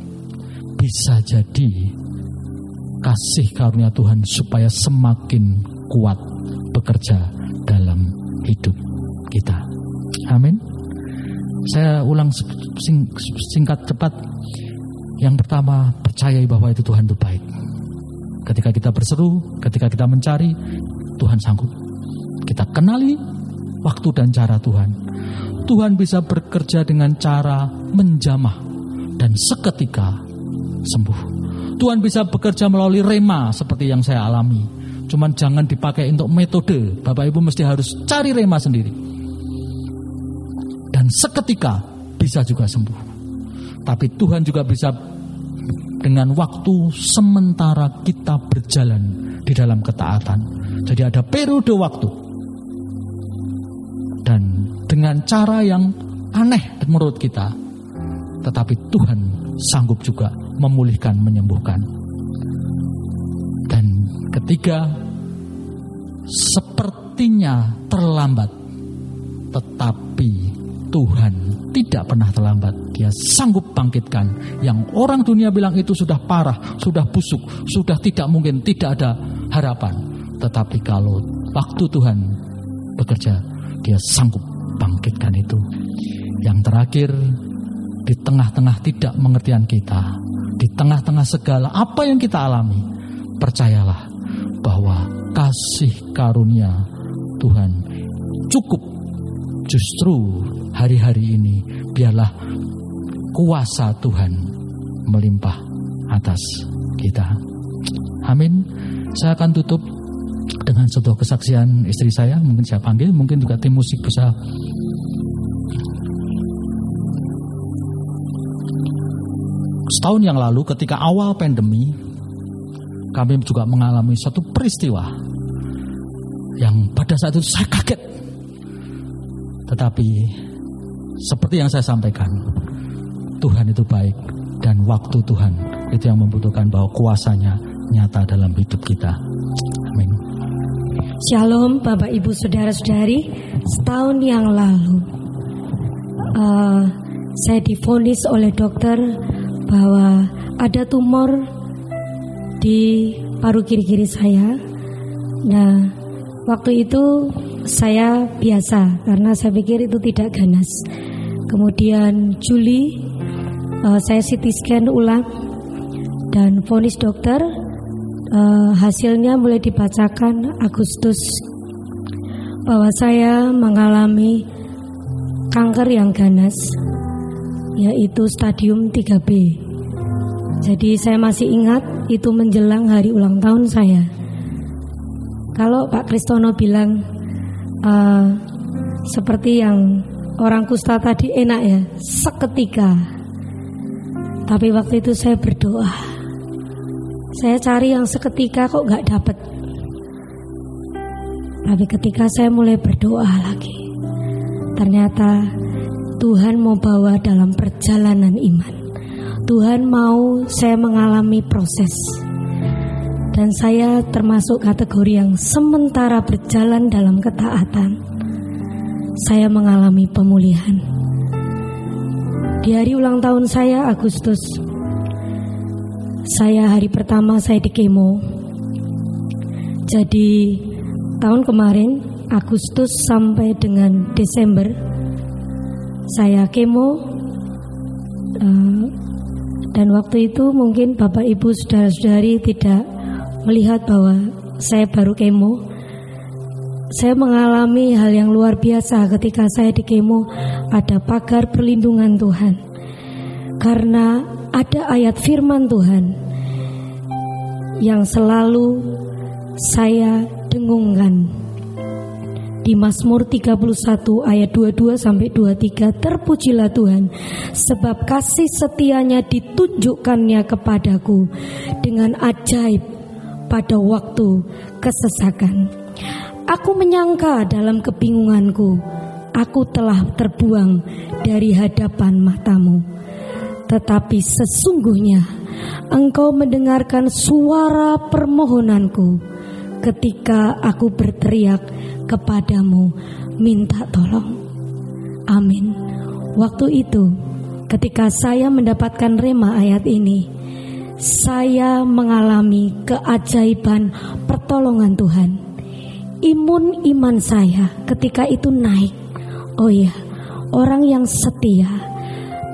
Bisa jadi kasih karunia Tuhan supaya semakin kuat bekerja hidup kita. Amin. Saya ulang sing, singkat cepat. Yang pertama, percayai bahwa itu Tuhan itu baik. Ketika kita berseru, ketika kita mencari, Tuhan sanggup. Kita kenali waktu dan cara Tuhan. Tuhan bisa bekerja dengan cara menjamah dan seketika sembuh. Tuhan bisa bekerja melalui rema seperti yang saya alami. Cuman jangan dipakai untuk metode. Bapak Ibu mesti harus cari rema sendiri. Dan seketika bisa juga sembuh. Tapi Tuhan juga bisa dengan waktu sementara kita berjalan di dalam ketaatan. Jadi ada periode waktu. Dan dengan cara yang aneh menurut kita. Tetapi Tuhan sanggup juga memulihkan, menyembuhkan. Ketiga, sepertinya terlambat, tetapi Tuhan tidak pernah terlambat. Dia sanggup bangkitkan. Yang orang dunia bilang itu sudah parah, sudah busuk, sudah tidak mungkin, tidak ada harapan. Tetapi kalau waktu Tuhan bekerja, dia sanggup bangkitkan itu. Yang terakhir, di tengah-tengah tidak mengertian kita, di tengah-tengah segala apa yang kita alami, percayalah bahwa kasih karunia Tuhan cukup justru hari-hari ini biarlah kuasa Tuhan melimpah atas kita. Amin. Saya akan tutup dengan sebuah kesaksian istri saya, mungkin saya panggil, mungkin juga tim musik bisa Setahun yang lalu ketika awal pandemi kami juga mengalami suatu peristiwa yang pada saat itu saya kaget. Tetapi seperti yang saya sampaikan, Tuhan itu baik dan waktu Tuhan itu yang membutuhkan bahwa kuasanya nyata dalam hidup kita. Amin. Shalom Bapak Ibu Saudara-saudari, setahun yang lalu uh, saya difonis oleh dokter bahwa ada tumor di paru kiri-kiri saya. Nah, waktu itu saya biasa karena saya pikir itu tidak ganas. Kemudian Juli uh, saya CT scan ulang dan vonis dokter uh, hasilnya mulai dibacakan Agustus bahwa saya mengalami kanker yang ganas yaitu stadium 3B. Jadi saya masih ingat itu menjelang hari ulang tahun saya. Kalau Pak Kristono bilang uh, seperti yang orang kusta tadi enak ya, seketika. Tapi waktu itu saya berdoa. Saya cari yang seketika kok nggak dapet. Tapi ketika saya mulai berdoa lagi, ternyata Tuhan mau bawa dalam perjalanan iman. Tuhan mau saya mengalami proses. Dan saya termasuk kategori yang sementara berjalan dalam ketaatan. Saya mengalami pemulihan. Di hari ulang tahun saya Agustus. Saya hari pertama saya di kemo. Jadi tahun kemarin Agustus sampai dengan Desember saya kemo uh, dan waktu itu mungkin Bapak Ibu saudara-saudari tidak melihat bahwa saya baru kemo. Saya mengalami hal yang luar biasa ketika saya di kemo ada pagar perlindungan Tuhan. Karena ada ayat firman Tuhan yang selalu saya dengungkan di Mazmur 31 ayat 22 sampai 23 terpujilah Tuhan sebab kasih setianya ditunjukkannya kepadaku dengan ajaib pada waktu kesesakan. Aku menyangka dalam kebingunganku aku telah terbuang dari hadapan matamu. tetapi sesungguhnya Engkau mendengarkan suara permohonanku ketika aku berteriak kepadamu minta tolong. Amin. Waktu itu, ketika saya mendapatkan rema ayat ini, saya mengalami keajaiban pertolongan Tuhan. Imun iman saya ketika itu naik. Oh ya, orang yang setia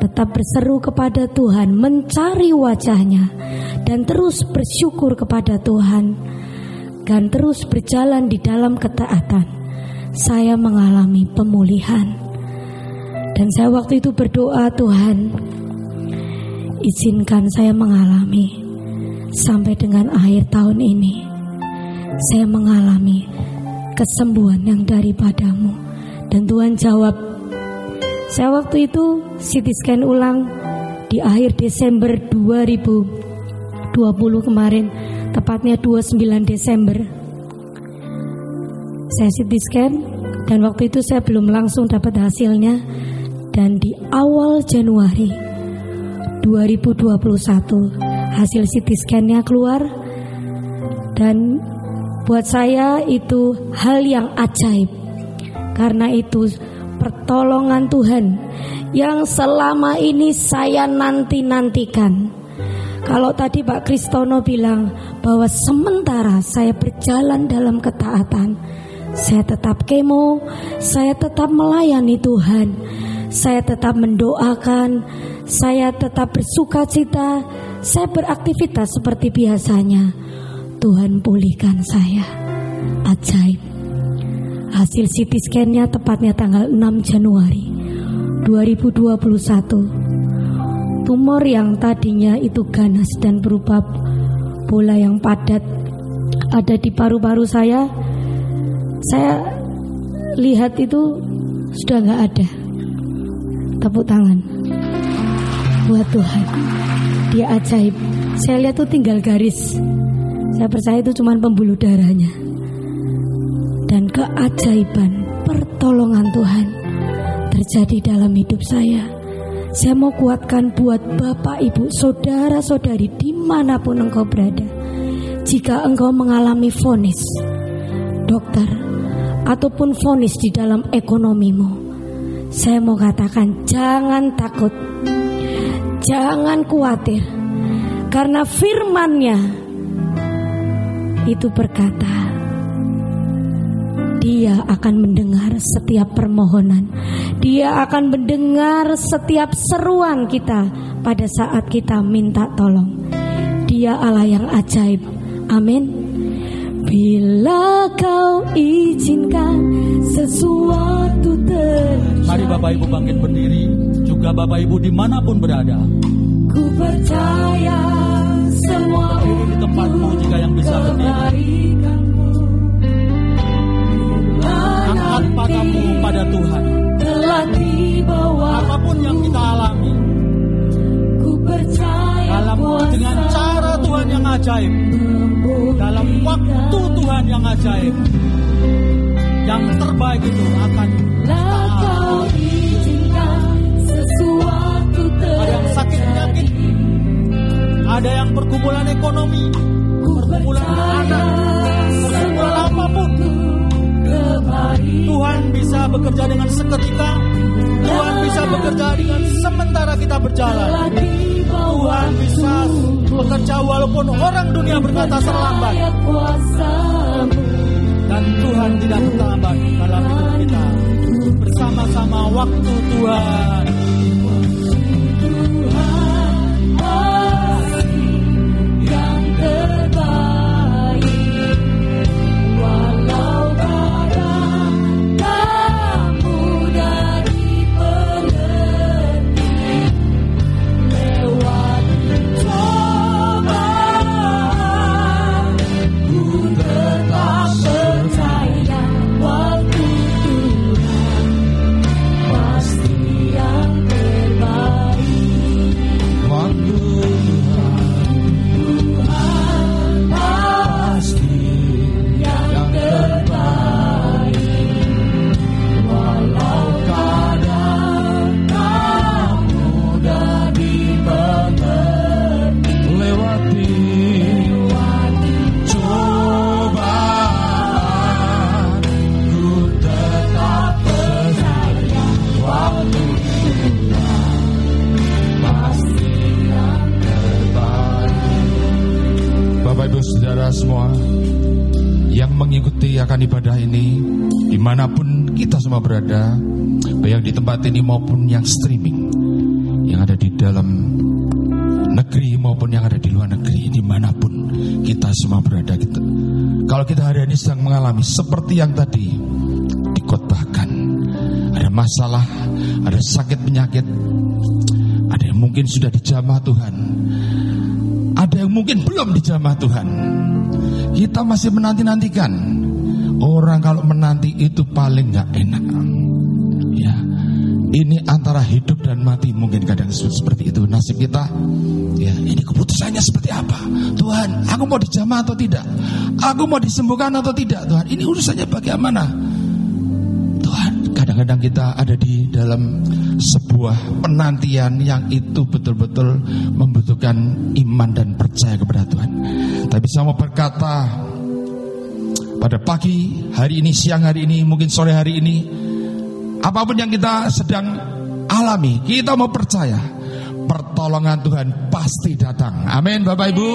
tetap berseru kepada Tuhan, mencari wajahnya, dan terus bersyukur kepada Tuhan, dan terus berjalan di dalam ketaatan. Saya mengalami pemulihan, dan saya waktu itu berdoa, Tuhan, izinkan saya mengalami sampai dengan akhir tahun ini. Saya mengalami kesembuhan yang daripadamu, dan Tuhan jawab saya waktu itu CT scan ulang di akhir Desember 2020 kemarin, tepatnya 29 Desember. Saya CT scan dan waktu itu saya belum langsung dapat hasilnya dan di awal Januari 2021 hasil CT scan-nya keluar dan buat saya itu hal yang ajaib karena itu pertolongan Tuhan yang selama ini saya nanti-nantikan. Kalau tadi Pak Kristono bilang bahwa sementara saya berjalan dalam ketaatan, saya tetap kemo, saya tetap melayani Tuhan, saya tetap mendoakan, saya tetap bersuka cita, saya beraktivitas seperti biasanya. Tuhan pulihkan saya. Ajaib. Hasil CT scan-nya tepatnya tanggal 6 Januari 2021. Tumor yang tadinya itu ganas dan berupa bola yang padat ada di paru-paru saya. Saya lihat itu sudah nggak ada. Tepuk tangan buat Tuhan. Dia ajaib. Saya lihat tuh tinggal garis. Saya percaya itu cuma pembuluh darahnya dan keajaiban pertolongan Tuhan terjadi dalam hidup saya. Saya mau kuatkan buat Bapak, Ibu, Saudara-saudari di mana pun engkau berada. Jika engkau mengalami vonis, dokter, ataupun vonis di dalam ekonomimu, saya mau katakan jangan takut, jangan khawatir, karena firmannya itu berkata, dia akan mendengar setiap permohonan. Dia akan mendengar setiap seruan kita pada saat kita minta tolong. Dia Allah yang ajaib. Amin. Bila kau izinkan sesuatu terjadi Mari Bapak Ibu bangkit berdiri Juga Bapak Ibu di mana pun berada Ku percaya semua Duduk di tempatmu jika yang bisa berdiri dibawa Apa pun yang kita alami Ku percaya Dalam dengan cara Tuhan yang ajaib Dalam waktu Tuhan yang ajaib Yang terbaik itu akan kau izinkan sesuatu Ada yang sakit penyakit Ada yang pergumulan ekonomi Pergumulan anak Pergumulan apa pun. Tuhan bisa bekerja dengan seketika Tuhan bisa bekerja dengan sementara kita berjalan. Tuhan bisa bekerja walaupun orang dunia berkata terlambat. Dan Tuhan tidak terlambat dalam hidup kita. Bersama-sama waktu Tuhan maupun yang streaming yang ada di dalam negeri maupun yang ada di luar negeri di mana pun kita semua berada kita kalau kita hari ini sedang mengalami seperti yang tadi dikotbahkan ada masalah ada sakit penyakit ada yang mungkin sudah dijamah Tuhan ada yang mungkin belum dijamah Tuhan kita masih menanti-nantikan. Orang kalau menanti itu paling nggak enak. Ini antara hidup dan mati mungkin kadang seperti itu nasib kita. Ya, ini keputusannya seperti apa? Tuhan, aku mau dijamah atau tidak? Aku mau disembuhkan atau tidak? Tuhan, ini urusannya bagaimana? Tuhan, kadang-kadang kita ada di dalam sebuah penantian yang itu betul-betul membutuhkan iman dan percaya kepada Tuhan. Tapi saya mau berkata pada pagi hari ini, siang hari ini, mungkin sore hari ini, apa pun yang kita sedang alami, kita mau percaya pertolongan Tuhan pasti datang. Amin Bapak Ibu.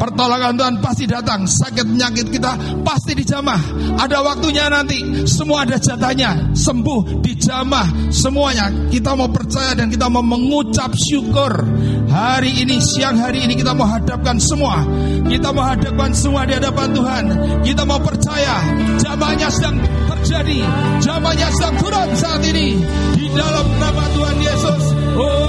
Pertolongan Tuhan pasti datang. Sakit penyakit kita pasti dijamah. Ada waktunya nanti. Semua ada jatahnya. Sembuh, dijamah. Semuanya. Kita mau percaya dan kita mau mengucap syukur. Hari ini, siang hari ini kita mau hadapkan semua. Kita mau hadapkan semua di hadapan Tuhan. Kita mau percaya. Jamahnya sedang terjadi. Jamahnya sedang turun saat ini. Di dalam nama Tuhan Yesus. Oh.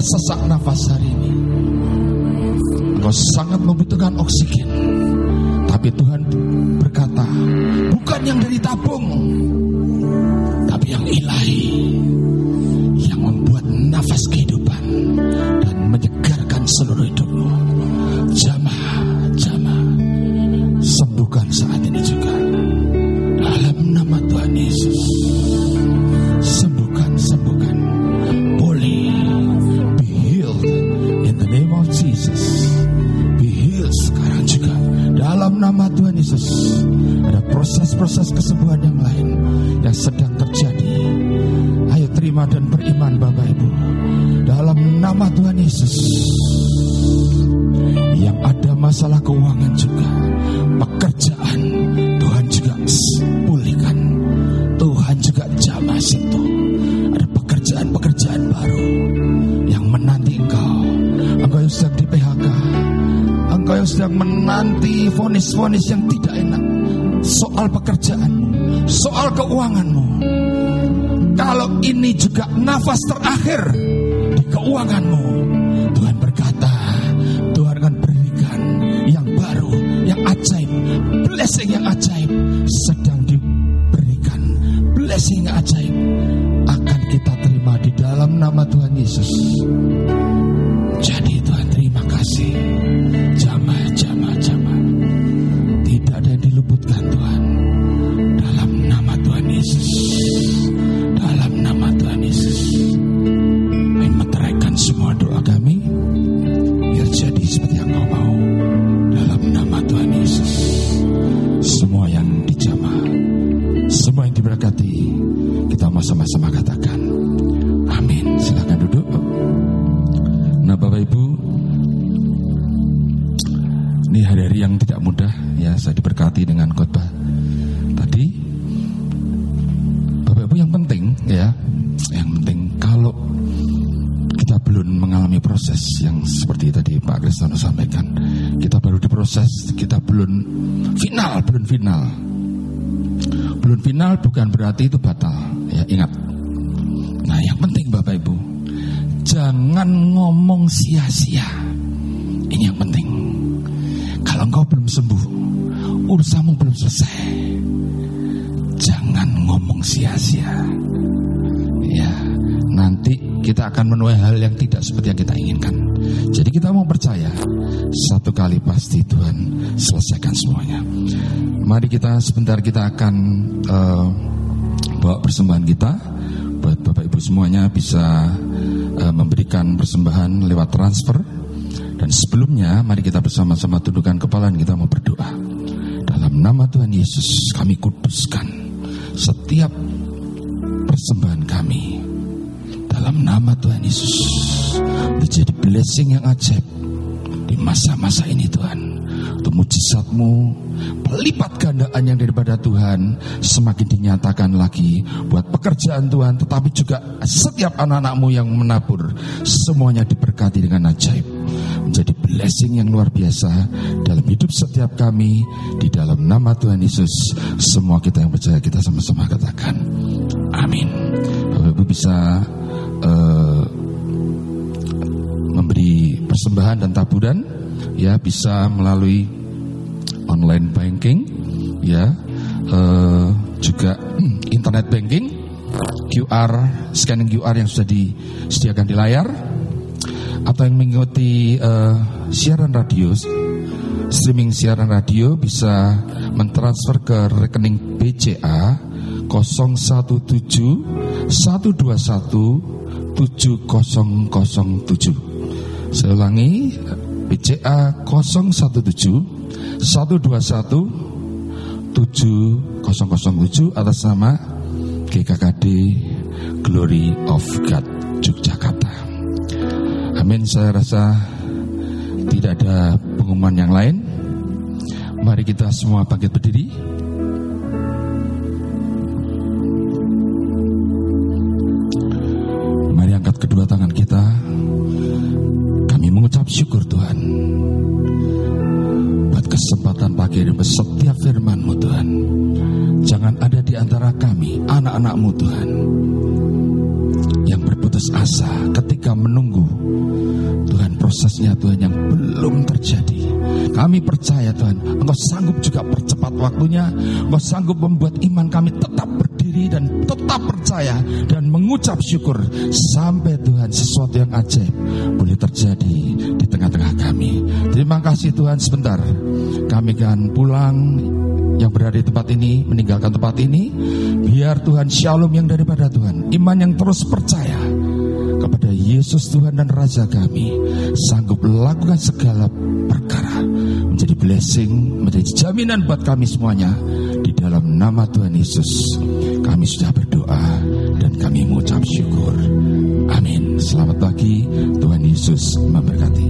sesak nafas menanti vonis-vonis yang tidak enak. Soal pekerjaanmu, soal keuanganmu. Kalau ini juga nafas terakhir di keuanganmu, Tuhan berkata, Tuhan akan berikan yang baru, yang ajaib, blessing yang ajaib Bapak Ibu. Ini hari-hari yang tidak mudah ya saya diberkati dengan khotbah tadi. Bapak Ibu yang penting ya, yang penting kalau kita belum mengalami proses yang seperti tadi Pak Kristono sampaikan, kita baru diproses, kita belum final, belum final. Belum final bukan berarti itu batal, ya ingat. Nah, yang penting Bapak Ibu, jangan ngomong sia-sia. Ini yang penting. Kalau engkau belum sembuh, urusanmu belum selesai. Jangan ngomong sia-sia. Ya, nanti kita akan menuai hal yang tidak seperti yang kita inginkan. Jadi kita mau percaya, satu kali pasti Tuhan selesaikan semuanya. Mari kita sebentar kita akan eh, bawa persembahan kita buat Bapak Ibu semuanya bisa memberikan persembahan lewat transfer. Dan sebelumnya mari kita bersama-sama tundukkan kepala dan kita mau berdoa. Dalam nama Tuhan Yesus kami kuduskan setiap persembahan kami. Dalam nama Tuhan Yesus menjadi blessing yang ajaib di masa-masa ini Tuhan. Untuk mujizatmu Pelipat gandaan yang daripada Tuhan Semakin dinyatakan lagi Buat pekerjaan Tuhan Tetapi juga setiap anak-anakmu yang menabur Semuanya diberkati dengan ajaib. Menjadi blessing yang luar biasa Dalam hidup setiap kami Di dalam nama Tuhan Yesus Semua kita yang percaya kita sama-sama katakan Amin. Bapak Ibu bisa uh, memberi persembahan dan taburan ya bisa melalui online banking ya eh, juga internet banking QR scanning QR yang sudah disediakan di layar atau yang mengikuti eh, siaran radio streaming siaran radio bisa mentransfer ke rekening BCA 017 121 7007 saya ulangi BCA 017 121 7007 atas nama GKKD Glory of God Yogyakarta. Amin. Saya rasa tidak ada pengumuman yang lain. Mari kita semua bangkit berdiri. Mari angkat kedua tangan kita. Kami mengucap syukur Tuhan buat kesempatan pagi ini setiap firman-Mu Tuhan. Jangan ada di antara kami, anak-anak-Mu Tuhan, yang berputus asa ketika menunggu Tuhan prosesnya Tuhan yang belum terjadi. Kami percaya Tuhan, Engkau sanggup juga percepat waktunya, Engkau sanggup membuat iman kami tetap berdiri dan tetap percaya dan mengucap syukur. Sampai Tuhan sesuatu yang ajaib boleh terjadi di tengah-tengah kami. Terima kasih Tuhan. Sebentar. Kami akan pulang. Yang berada di tempat ini meninggalkan tempat ini. Biar Tuhan shalom yang daripada Tuhan. Iman yang terus percaya kepada Yesus Tuhan dan Raja kami. Sanggup melakukan segala perkara menjadi blessing menjadi jaminan buat kami semuanya. Di dalam nama Tuhan Yesus kami sudah berdoa dan kami mengucap syukur. Amin. Selamat pagi. Tuhan Yesus memberkati